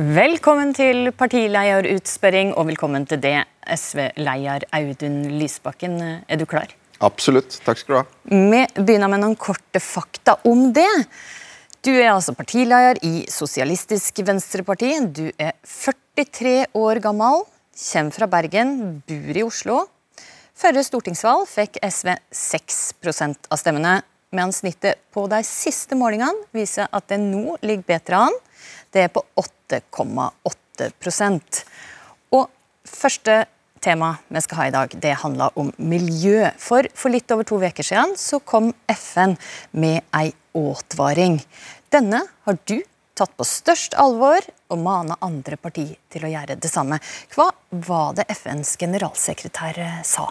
Velkommen til partilederutspørring, og velkommen til det, SV-leder Audun Lysbakken. Er du klar? Absolutt. Takk skal du ha. Vi begynner med noen korte fakta om det. Du er altså partileder i Sosialistisk Venstreparti. Du er 43 år gammel, kommer fra Bergen, bor i Oslo. Førre stortingsvalg fikk SV 6% av stemmene, mens snittet på de siste målingene viser at det nå ligger bedre an. Det er på 8,8% Og første tema vi skal ha i dag, det handler om miljø. For for litt over to uker siden så kom FN med ei advaring. Denne har du tatt på størst alvor og mana andre partier til å gjøre det samme. Hva var det FNs generalsekretær eh, sa?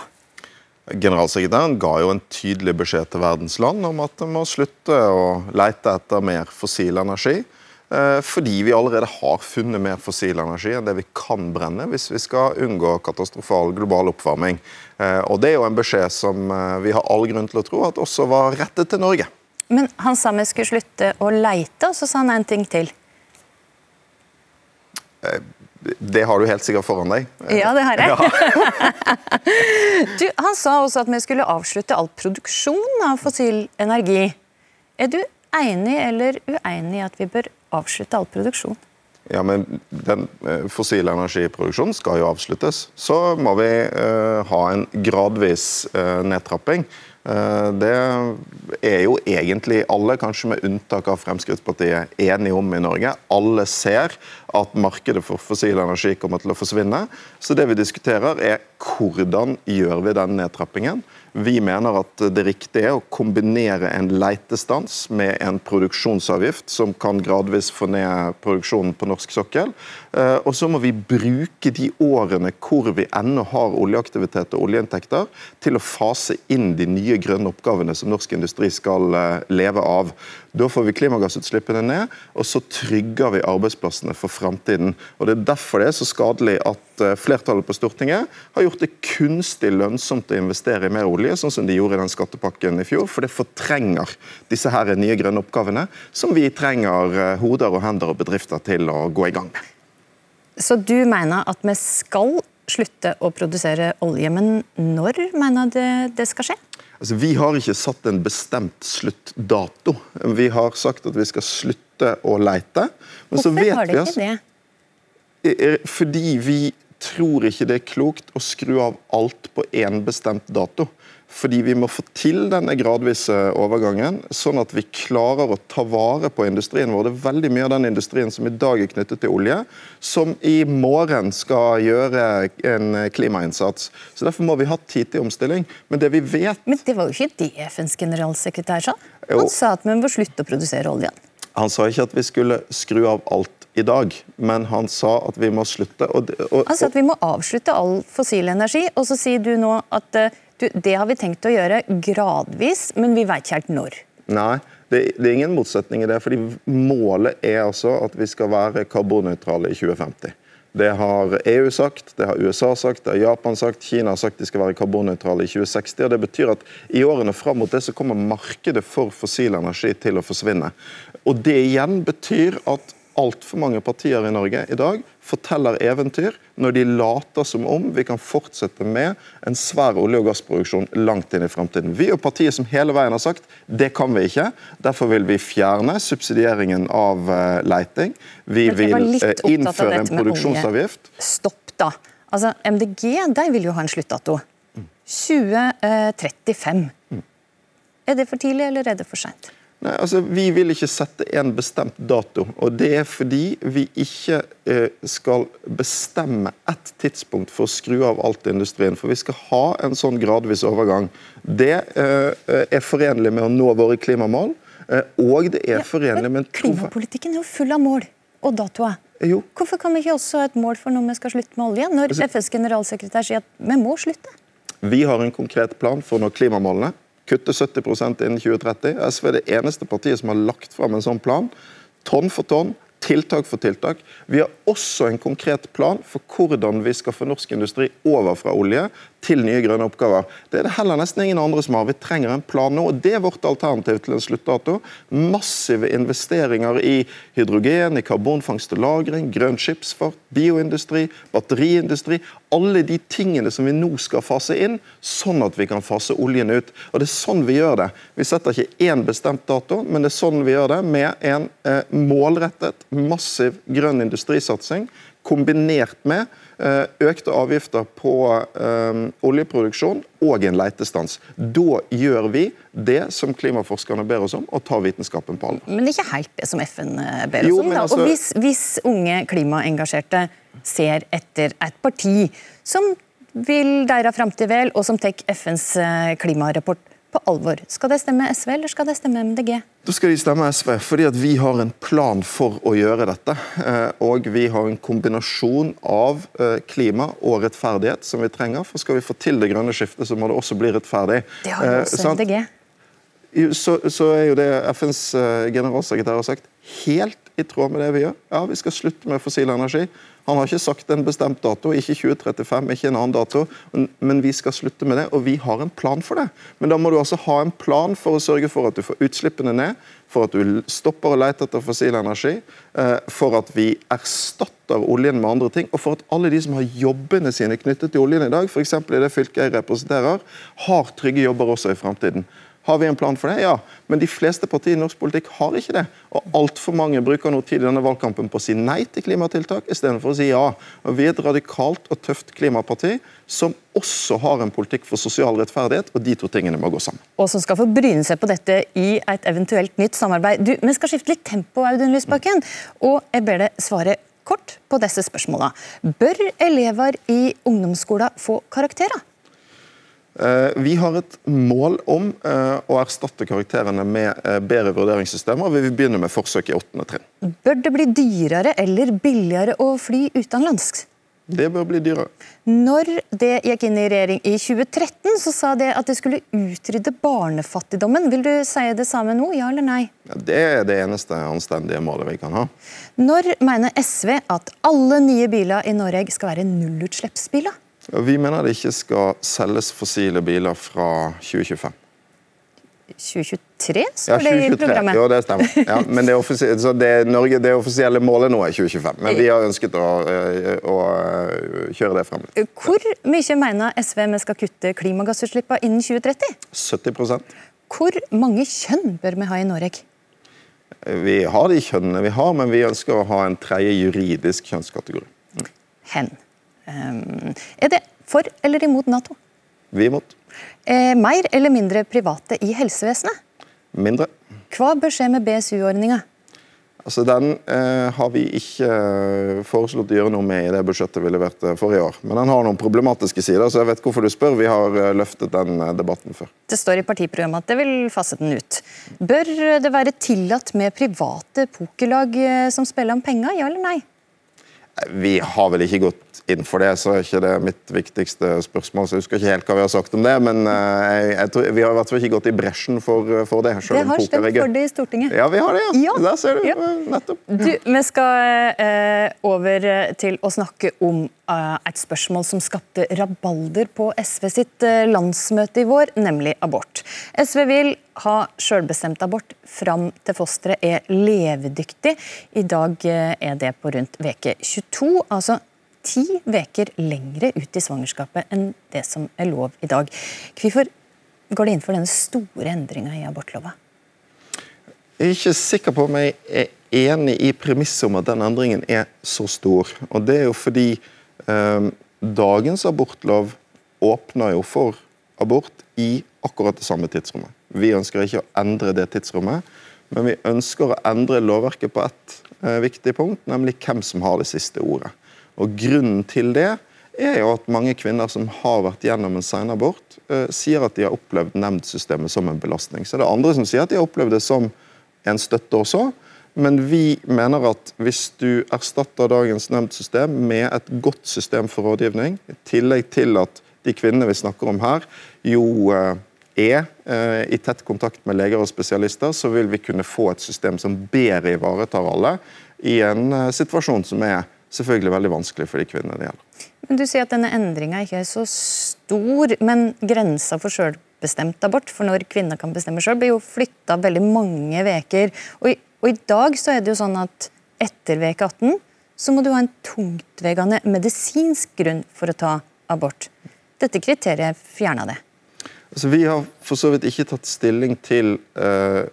Generalsekretæren ga jo en tydelig beskjed til verdens land om at de må slutte å lete etter mer fossil energi. Eh, fordi vi allerede har funnet mer fossil energi enn det vi kan brenne hvis vi skal unngå katastrofal global oppvarming. Eh, og Det er jo en beskjed som eh, vi har all grunn til å tro at også var rettet til Norge. Men han sa vi skulle slutte å leite, og så sa han en ting til. Det har du helt sikkert foran deg. Ja, det har jeg. Ja. du, han sa også at vi skulle avslutte all produksjon av fossil energi. Er du enig eller uenig i at vi bør avslutte all produksjon? Ja, men Den eh, fossile energiproduksjonen skal jo avsluttes. Så må vi uh, ha en gradvis uh, nedtrapping. Det er jo egentlig alle, kanskje med unntak av Fremskrittspartiet, enige om i Norge. Alle ser at markedet for fossil energi kommer til å forsvinne. Så det vi diskuterer er hvordan gjør vi den nedtrappingen. Vi mener at det riktige er å kombinere en leitestans med en produksjonsavgift som kan gradvis få ned produksjonen på norsk sokkel. Eh, og så må vi bruke de årene hvor vi ennå har oljeaktivitet og oljeinntekter, til å fase inn de nye grønne oppgavene som norsk industri skal eh, leve av. Da får vi klimagassutslippene ned, og så trygger vi arbeidsplassene for framtiden. Og Det er derfor det er så skadelig at eh, flertallet på Stortinget har gjort det kunstig lønnsomt å investere i mer olje, sånn som de gjorde i den skattepakken i fjor. For det fortrenger disse her nye grønne oppgavene, som vi trenger eh, hoder og hender og bedrifter til å gå i gang med. Så du mener at vi skal slutte å produsere olje, men når mener du det skal skje? Altså, vi har ikke satt en bestemt sluttdato. Vi har sagt at vi skal slutte å leite. Men Hvorfor har dere ikke det? Fordi vi tror ikke det er klokt å skru av alt på én bestemt dato. Fordi vi må få til denne gradvise overgangen, sånn at vi klarer å ta vare på industrien vår. Det er veldig mye av den industrien som i dag er knyttet til olje, som i morgen skal gjøre en klimainnsats. Så Derfor må vi ha tid til omstilling. Men det vi vet Men det var jo ikke det FNs generalsekretær sa? Han jo. sa at vi må slutte å produsere oljen. Han sa ikke at vi skulle skru av alt i dag, men han sa at vi må slutte. Og, og, sa at vi må avslutte all fossil energi, og så sier du nå at uh, du, det har vi tenkt å gjøre gradvis, men vi vet ikke helt når. Nei, det, det, er ingen motsetning i det. fordi Målet er altså at vi skal være karbonnøytrale i 2050. Det har EU sagt, det har USA sagt, det har Japan sagt, Kina har sagt de skal være karbonnøytrale i 2060. og Det betyr at i årene fram mot det så kommer markedet for fossil energi til å forsvinne. Og Det igjen betyr at altfor mange partier i Norge i dag forteller eventyr når de later som om vi kan fortsette med en svær olje- og gassproduksjon langt inn i fremtiden. Vi og partiet som hele veien har sagt det kan vi ikke. Derfor vil vi fjerne subsidieringen av uh, leiting. Vi vil uh, innføre en produksjonsavgift. Stopp, da. Altså, MDG de vil jo ha en sluttdato. 2035. Mm. Er det for tidlig, eller er det for seint? Nei, altså, Vi vil ikke sette en bestemt dato. og Det er fordi vi ikke eh, skal bestemme ett tidspunkt for å skru av alt i industrien. For vi skal ha en sånn gradvis overgang. Det eh, er forenlig med å nå våre klimamål, eh, og det er ja, forenlig med en Klimapolitikken er jo full av mål og datoer. Jo. Hvorfor kan vi ikke også ha et mål for når vi skal slutte med olje, når altså, FNs generalsekretær sier at vi må slutte? Vi har en konkret plan for å nå klimamålene kutte 70% innen 2030. SV er det eneste partiet som har lagt fram en sånn plan. Tonn for tonn, tiltak for tiltak. Vi har også en konkret plan for hvordan vi skal få norsk industri over fra olje til nye grønne oppgaver. Det er det heller nesten ingen andre som har. Vi trenger en plan nå. og Det er vårt alternativ til en sluttdato. Massive investeringer i hydrogen, i karbonfangst og -lagring, grønn skipsfart, bioindustri, batteriindustri. Alle de tingene som vi nå skal fase inn, sånn at vi kan fase oljen ut. Og Det er sånn vi gjør det. Vi setter ikke én bestemt dato, men det er sånn vi gjør det, med en eh, målrettet, massiv grønn industrisatsing kombinert med økte avgifter på um, oljeproduksjon og en leitestans. Da gjør vi det som klimaforskerne ber oss om, og tar vitenskapen på alvor. Men det er ikke helt det som FN eh, ber oss jo, om. Altså... Og hvis, hvis unge klimaengasjerte ser etter et parti som vil deres framtid vel, og som tar FNs klimarapport på alvor. Skal det stemme SV, eller skal det stemme MDG? Da skal de stemme SV, fordi at vi har en plan for å gjøre dette. Eh, og vi har en kombinasjon av eh, klima og rettferdighet som vi trenger. For skal vi få til det grønne skiftet, så må det også bli rettferdig. Det har jo også MDG. Så, så, er jo det FNs generalsekretær har sagt, helt i tråd med det vi gjør. Ja, Vi skal slutte med fossil energi. Han har ikke sagt en bestemt dato, ikke 2035, ikke en annen dato, men vi skal slutte med det, og vi har en plan for det. Men da må du altså ha en plan for å sørge for at du får utslippene ned, for at du stopper å lete etter fossil energi, eh, for at vi erstatter oljen med andre ting, og for at alle de som har jobbene sine knyttet til oljen i dag, f.eks. i det fylket jeg representerer, har trygge jobber også i fremtiden. Har vi en plan for det? Ja. Men de fleste partier i norsk politikk har ikke det. Og altfor mange bruker nå tid i denne valgkampen på å si nei til klimatiltak istedenfor å si ja. Og Vi er et radikalt og tøft klimaparti som også har en politikk for sosial rettferdighet, og de to tingene må gå sammen. Og som skal få bryne seg på dette i et eventuelt nytt samarbeid. Du, Vi skal skifte litt tempo, Audun Lysbakken. Og jeg ber deg svare kort på disse spørsmålene. Bør elever i ungdomsskolen få karakterer? Eh, vi har et mål om eh, å erstatte karakterene med eh, bedre vurderingssystemer. Vi vil begynne med forsøk i åttende trinn. Bør det bli dyrere eller billigere å fly utenlandsk? Det bør bli dyrere. Når det gikk inn i regjering i 2013, så sa det at det skulle utrydde barnefattigdommen. Vil du si det samme nå, ja eller nei? Ja, det er det eneste anstendige målet vi kan ha. Når mener SV at alle nye biler i Norge skal være nullutslippsbiler? Vi mener det ikke skal selges fossile biler fra 2025. 2023, står ja, det i programmet. Jo, det stemmer. Ja, men det, offisielle, det, Norge, det offisielle målet nå er 2025. Men vi har ønsket å, eh, å eh, kjøre det frem. Hvor mye mener SV vi skal kutte klimagassutslippene innen 2030? 70 Hvor mange kjønn bør vi ha i Norge? Vi har de kjønnene vi har, men vi ønsker å ha en tredje juridisk kjønnskategori. Hen? Er det for eller imot Nato? Vi er imot. Eh, mer eller mindre private i helsevesenet? Mindre. Hva bør skje med BSU-ordninga? Altså, Den eh, har vi ikke eh, foreslått å gjøre noe med i det budsjettet vi leverte forrige år. Men den har noen problematiske sider, så jeg vet hvorfor du spør. Vi har eh, løftet den debatten før. Det står i partiprogrammet at det vil fase den ut. Bør det være tillatt med private pokerlag som spiller om penger, ja eller nei? Vi har vel ikke gått inn for det, så er ikke det mitt viktigste spørsmål. så Jeg husker ikke helt hva vi har sagt om det, men eh, jeg, jeg tror, vi har i hvert fall ikke gått i bresjen for, for det. Det har stemt for det i Stortinget. Ja, vi har det, ja. ja. Der ser du. Ja. Nettopp. Du, vi skal eh, over til å snakke om eh, et spørsmål som skapte rabalder på SV sitt eh, landsmøte i vår, nemlig abort. SV vil ha selvbestemt abort fram til fosteret er levedyktig. I dag eh, er det på rundt veke 22. altså ti uker lengre ut i svangerskapet enn det som er lov i dag. Hvorfor går det inn for denne store endringa i abortlova? Jeg er ikke sikker på om jeg er enig i premisset om at den endringen er så stor. Og Det er jo fordi eh, dagens abortlov åpner jo for abort i akkurat det samme tidsrommet. Vi ønsker ikke å endre det tidsrommet, men vi ønsker å endre lovverket på ett eh, viktig punkt, nemlig hvem som har det siste ordet. Og Grunnen til det er jo at mange kvinner som har vært gjennom en senabort, eh, sier at de har opplevd nemndsystemet som en belastning. Så det er andre som sier at de har opplevd det som en støtte også. Men vi mener at hvis du erstatter dagens nemndsystem med et godt system for rådgivning, i tillegg til at de kvinnene vi snakker om her, jo eh, er eh, i tett kontakt med leger og spesialister, så vil vi kunne få et system som bedre ivaretar alle i en eh, situasjon som er selvfølgelig veldig vanskelig for de kvinnene det gjelder. Men Du sier at denne endringa ikke er så stor, men grensa for selvbestemt abort, for når kvinner kan bestemme sjøl, blir jo flytta veldig mange veker. Og, og, i dag så er det jo sånn at etter veke 18 så må du ha en tungtveiende medisinsk grunn for å ta abort. Dette kriteriet fjerna det. Altså, vi har for så vidt ikke tatt stilling til uh,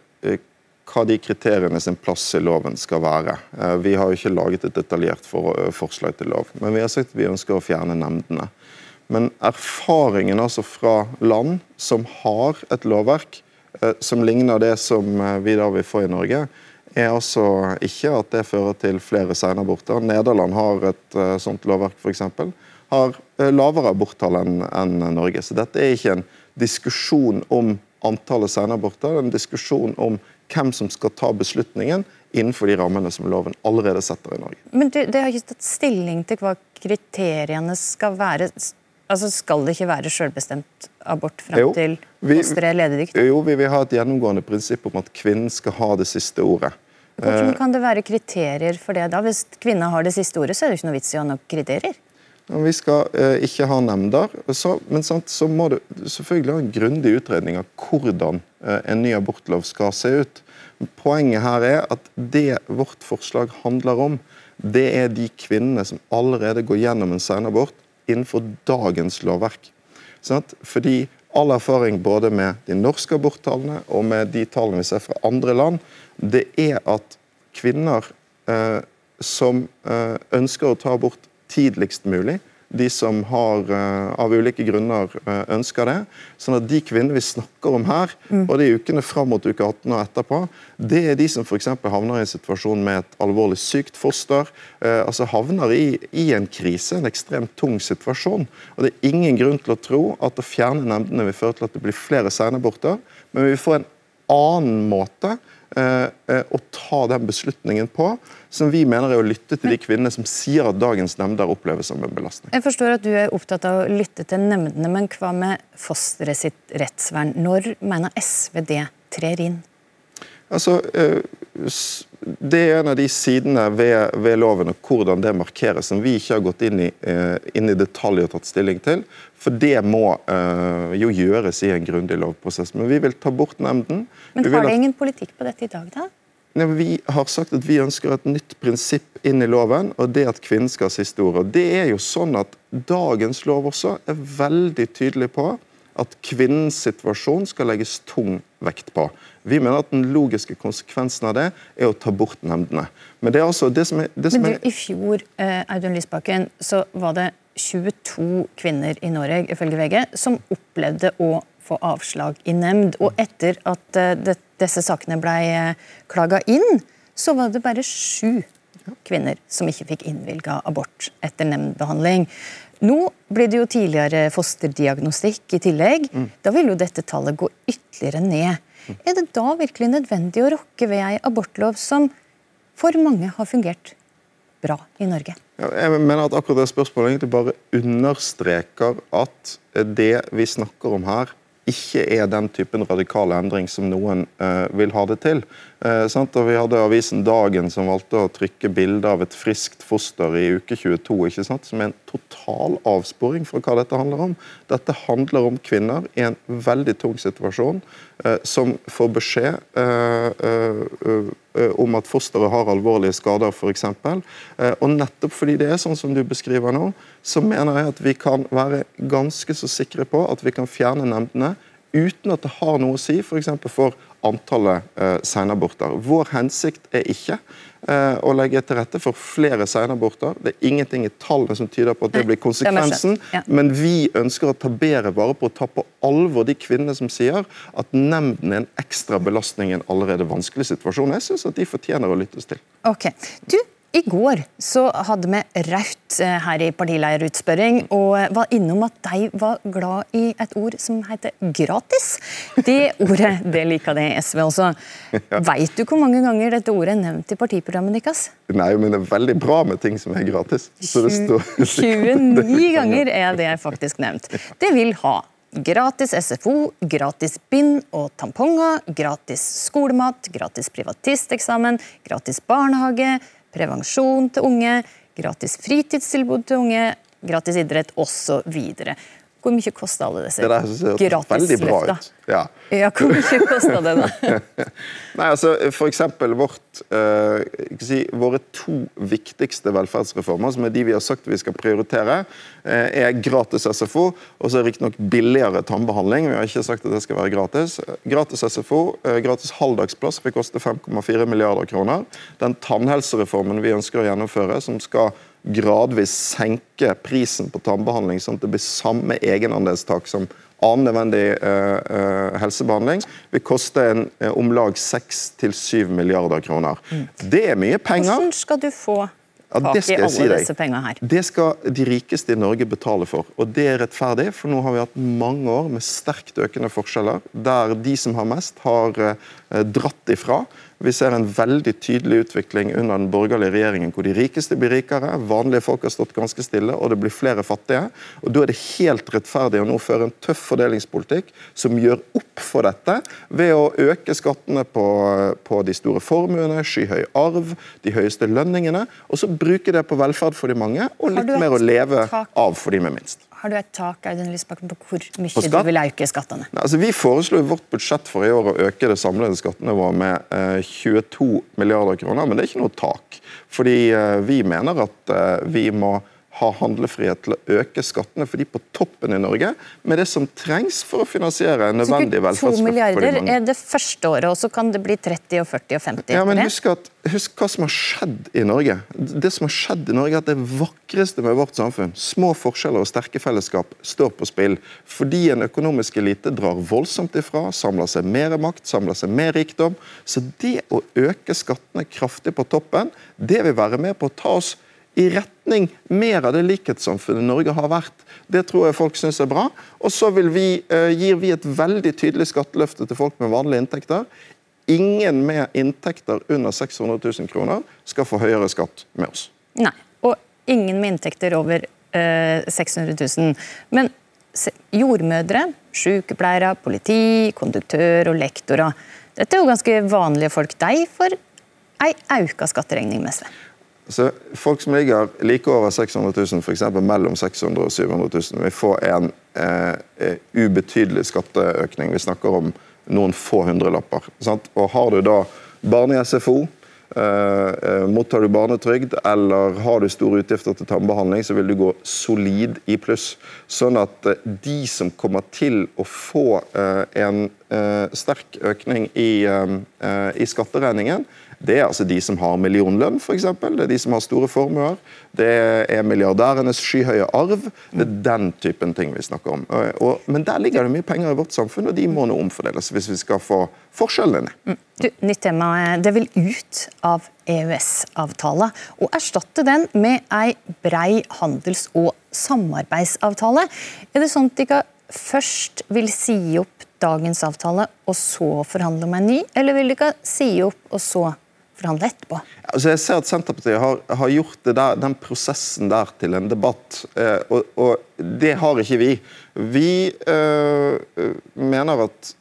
hva de kriteriene sin plass i loven skal være. Uh, vi har jo ikke laget et detaljert uh, forslag til lov, men vi har sagt at vi ønsker å fjerne nemndene. Men erfaringen altså fra land som har et lovverk som ligner det som vi da vil få i Norge, er altså ikke at det fører til flere senaborter. Nederland har et sånt lovverk, f.eks har eh, lavere aborttall enn Norge. Så dette er ikke en diskusjon om antallet senaborter, det er en diskusjon om hvem som skal ta beslutningen innenfor de rammene som loven allerede setter i Norge. Men det, det har ikke tatt stilling til hva kriteriene skal være? Altså Skal det ikke være selvbestemt abort fram til fosteret er levedyktig? Jo, vi vil ha et gjennomgående prinsipp om at kvinnen skal ha det siste ordet. Hvordan kan det være kriterier for det da? Hvis kvinna har det siste ordet, så er det ikke noe vits i å ha noen kriterier? Vi skal eh, ikke ha nemnder. Så, men sant, så må du selvfølgelig ha en grundig utredning av hvordan eh, en ny abortlov skal se ut. Poenget her er at det vårt forslag handler om, det er de kvinnene som allerede går gjennom en senabort innenfor dagens lovverk. Sant? Fordi all erfaring både med de norske aborttallene og med de tallene vi ser fra andre land, det er at kvinner eh, som eh, ønsker å ta abort tidligst mulig. De som har, uh, av ulike grunner uh, ønsker det. Sånn at de kvinnene vi snakker om her, mm. og de ukene fram mot uke 18 og etterpå, det er de som f.eks. havner i en situasjon med et alvorlig sykt foster. Uh, altså Havner i, i, en krise, en ekstremt tung situasjon. Og Det er ingen grunn til å tro at å fjerne nemndene vil føre til at det blir flere senaborter, men vi vil få en annen måte å ta den beslutningen på som vi mener er å lytte til de kvinnene som sier at dagens nemnder oppleves som en belastning. Jeg forstår at du er opptatt av å lytte til nemndene, men hva med fosteret sitt rettsvern? Når mener SV det trer inn? Altså, eh, Det er en av de sidene ved, ved loven og hvordan det markeres, som vi ikke har gått inn i, eh, inn i detalj og tatt stilling til. For det må uh, jo gjøres i en grundig lovprosess. Men vi vil ta bort nemnden. Men har det ingen politikk på dette i dag, da? Vi har sagt at vi ønsker et nytt prinsipp inn i loven, og det at kvinnen skal ha siste ord. Og det er jo sånn at Dagens lov også er veldig tydelig på at kvinnens situasjon skal legges tung vekt på. Vi mener at den logiske konsekvensen av det er å ta bort nemndene. Men det er altså det som er... Det som Men du, I fjor eh, Audun Lysbakken, så var det 22 kvinner i Norge ifølge VG, som opplevde å få avslag i nemnd. Og etter at eh, det, disse sakene ble eh, klaga inn, så var det bare sju kvinner som ikke fikk innvilga abort etter nemndbehandling. Nå blir det jo tidligere fosterdiagnostikk i tillegg. Mm. Da vil jo dette tallet gå ytterligere ned. Mm. Er det da virkelig nødvendig å rokke ved ei abortlov som for mange har fungert bra i Norge? Ja, jeg mener at akkurat det spørsmålet egentlig bare understreker at det vi snakker om her, ikke er den typen radikale endring som noen uh, vil ha det til. Uh, og Vi hadde avisen Dagen som valgte å trykke bilde av et friskt foster i uke 22, ikke sant? som er en total avsporing fra hva dette handler om. Dette handler om kvinner i en veldig tung situasjon uh, som får beskjed om at fosteret har alvorlige skader, f.eks. Og nettopp fordi det er sånn som du beskriver nå, så mener jeg at vi kan være ganske så sikre på at vi kan fjerne nemndene uten at det har noe å si f.eks. for, for antallet eh, senaborter. Vår hensikt er ikke eh, å legge til rette for flere senaborter. Det er ingenting i tallene som tyder på at det blir konsekvensen. Ja. Men vi ønsker å ta bedre vare på å ta på alvor de kvinnene som sier at nemnden er en ekstra belastning i en allerede vanskelig situasjon. Jeg syns at de fortjener å lyttes til. Ok. Du, i går så hadde vi Raut eh, her i partileierutspørring, og var innom at de var glad i et ord som heter gratis. Det ordet det liker det SV også. Ja. Veit du hvor mange ganger dette ordet er nevnt i partiprogrammet deres? Nei, men det er veldig bra med ting som er gratis. 29 ganger er det faktisk nevnt. Det vil ha Gratis SFO, gratis bind og tamponger, gratis skolemat, gratis privatisteksamen, gratis barnehage, prevensjon til unge, gratis fritidstilbud til unge, gratis idrett osv. Hvor mye kosta alle disse ut. Ja. ja, hvor mye kosta det, da? Nei, altså, for eksempel vårt, eh, si, Våre to viktigste velferdsreformer, som er de vi har sagt vi skal prioritere, eh, er gratis SFO og så riktignok billigere tannbehandling. Vi har ikke sagt at det skal være gratis. Gratis SFO, eh, gratis halvdagsplass vil koste 5,4 milliarder kroner. Den tannhelsereformen vi ønsker å gjennomføre, som skal gradvis senke prisen på tannbehandling, sånn at det blir samme egenandelstak som annen nødvendig uh, uh, helsebehandling, vil koste en, uh, om lag 6-7 milliarder kroner. Mm. Det er mye penger. Hvordan skal du få tak i alle si disse pengene her? Det skal de rikeste i Norge betale for. Og det er rettferdig, for nå har vi hatt mange år med sterkt økende forskjeller, der de som har mest, har dratt ifra. Vi ser en veldig tydelig utvikling under den borgerlige regjeringen, hvor de rikeste blir rikere, vanlige folk har stått ganske stille, og det blir flere fattige. Og Da er det helt rettferdig å nå føre en tøff fordelingspolitikk som gjør opp for dette, ved å øke skattene på, på de store formuene, skyhøy arv, de høyeste lønningene, og så bruke det på velferd for de mange, og litt mer å leve av for de med minst. Har du et tak Audun Lysbakken, på hvor mye du vil øke skattene? Altså, vi foreslo i vårt budsjett for i år å øke det samlede skattenivået med eh, 22 milliarder kroner, men det er ikke noe tak. Fordi eh, vi mener at eh, vi må ha handlefrihet til å øke skattene for de på toppen i Norge, med det som trengs for å finansiere en nødvendig velferdsløft. 2 milliarder er det første året, og så kan det bli 30, og 40 og 50? Ja, men husk, at, husk hva som har skjedd i Norge. Det som har skjedd i Norge er at det vakreste med vårt samfunn, små forskjeller og sterke fellesskap, står på spill. Fordi en økonomisk elite drar voldsomt ifra, samler seg mer makt, samler seg mer rikdom. Så det å øke skattene kraftig på toppen, det vil være med på å ta oss i retning mer av det likhetssamfunnet Norge har vært. Det tror jeg folk syns er bra. Og så vi, uh, gir vi et veldig tydelig skatteløfte til folk med vanlige inntekter. Ingen med inntekter under 600 000 kroner skal få høyere skatt med oss. Nei, og ingen med inntekter over eh, 600 000. Men jordmødre, sykepleiere, politi, konduktør og lektorer. Dette er jo ganske vanlige folk. De får ei auka skatteregning med seg. Så Folk som ligger like over 600 000, f.eks. mellom 600 og 700 000, vil få en eh, ubetydelig skatteøkning. Vi snakker om noen få hundrelapper. Sant? Og Har du da barn i SFO, eh, eh, mottar du barnetrygd eller har du store utgifter til tannbehandling, så vil du gå solid i pluss. Sånn at eh, de som kommer til å få eh, en eh, sterk økning i, i skatteregningen, det er altså de som har millionlønn, f.eks. Det er de som har store formuer. Det er milliardærenes skyhøye arv. Det er den typen ting vi snakker om. Og, men der ligger det mye penger i vårt samfunn, og de må nå omfordeles hvis vi skal få forskjellene ned. Mm. nytt tema. Det vil ut av EØS-avtalen og erstatte den med ei brei handels- og samarbeidsavtale. Er det sånn at de ikke først vil si opp dagens avtale og så forhandle om en ny, eller vil de ikke si opp og så forhandle etterpå? Altså jeg ser at Senterpartiet har, har gjort der, den prosessen der til en debatt, eh, og, og, det har ikke vi. Vi eh, mener at eh,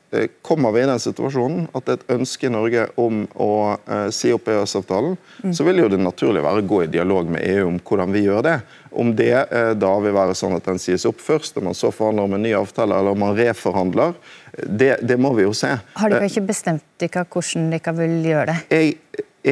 kommer vi i den situasjonen at det er et ønske i Norge om å eh, si opp EØS-avtalen, mm. så vil jo det naturlig være å gå i dialog med EU om hvordan vi gjør det. Om det eh, da vil være sånn at den sies opp først, om man så forhandler om en ny avtale, eller om man reforhandler, det, det, må vi jo se. Har dere ikke bestemt dere hvordan dere vil gjøre det? Jeg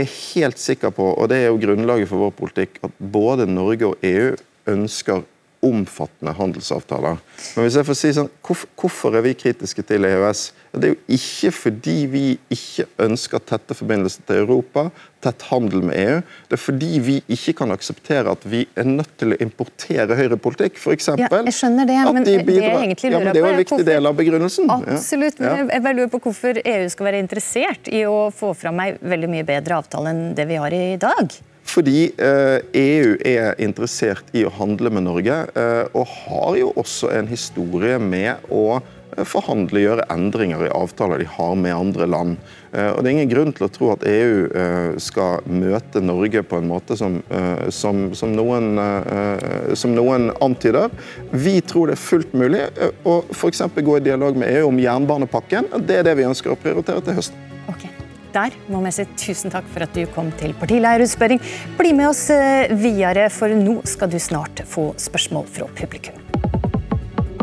er helt sikker på, og det er jo grunnlaget for vår politikk, at både Norge og EU ønsker omfattende handelsavtaler. Men hvis jeg får si sånn, Hvorfor er vi kritiske til EØS? Det er jo ikke fordi vi ikke ønsker tette forbindelser til Europa, tett handel med EU. Det er fordi vi ikke kan akseptere at vi er nødt til å importere høyrepolitikk. F.eks. Ja, jeg skjønner det, men de det jeg egentlig lurer ja, men Det er jo en viktig hvorfor, del av begrunnelsen. Absolutt. Ja. men Jeg lurer på hvorfor EU skal være interessert i å få fram ei veldig mye bedre avtale enn det vi har i dag. Fordi eh, EU er interessert i å handle med Norge, eh, og har jo også en historie med å eh, forhandle, gjøre endringer i avtaler de har med andre land. Og Det er ingen grunn til å tro at EU skal møte Norge på en måte som, som, som, noen, som noen, antyder. Vi tror det er fullt mulig å f.eks. gå i dialog med EU om jernbanepakken. Det er det vi ønsker å prioritere til høsten. Der må vi si tusen takk for at du kom til partileierutspørring. Bli med oss videre, for nå skal du snart få spørsmål fra publikum.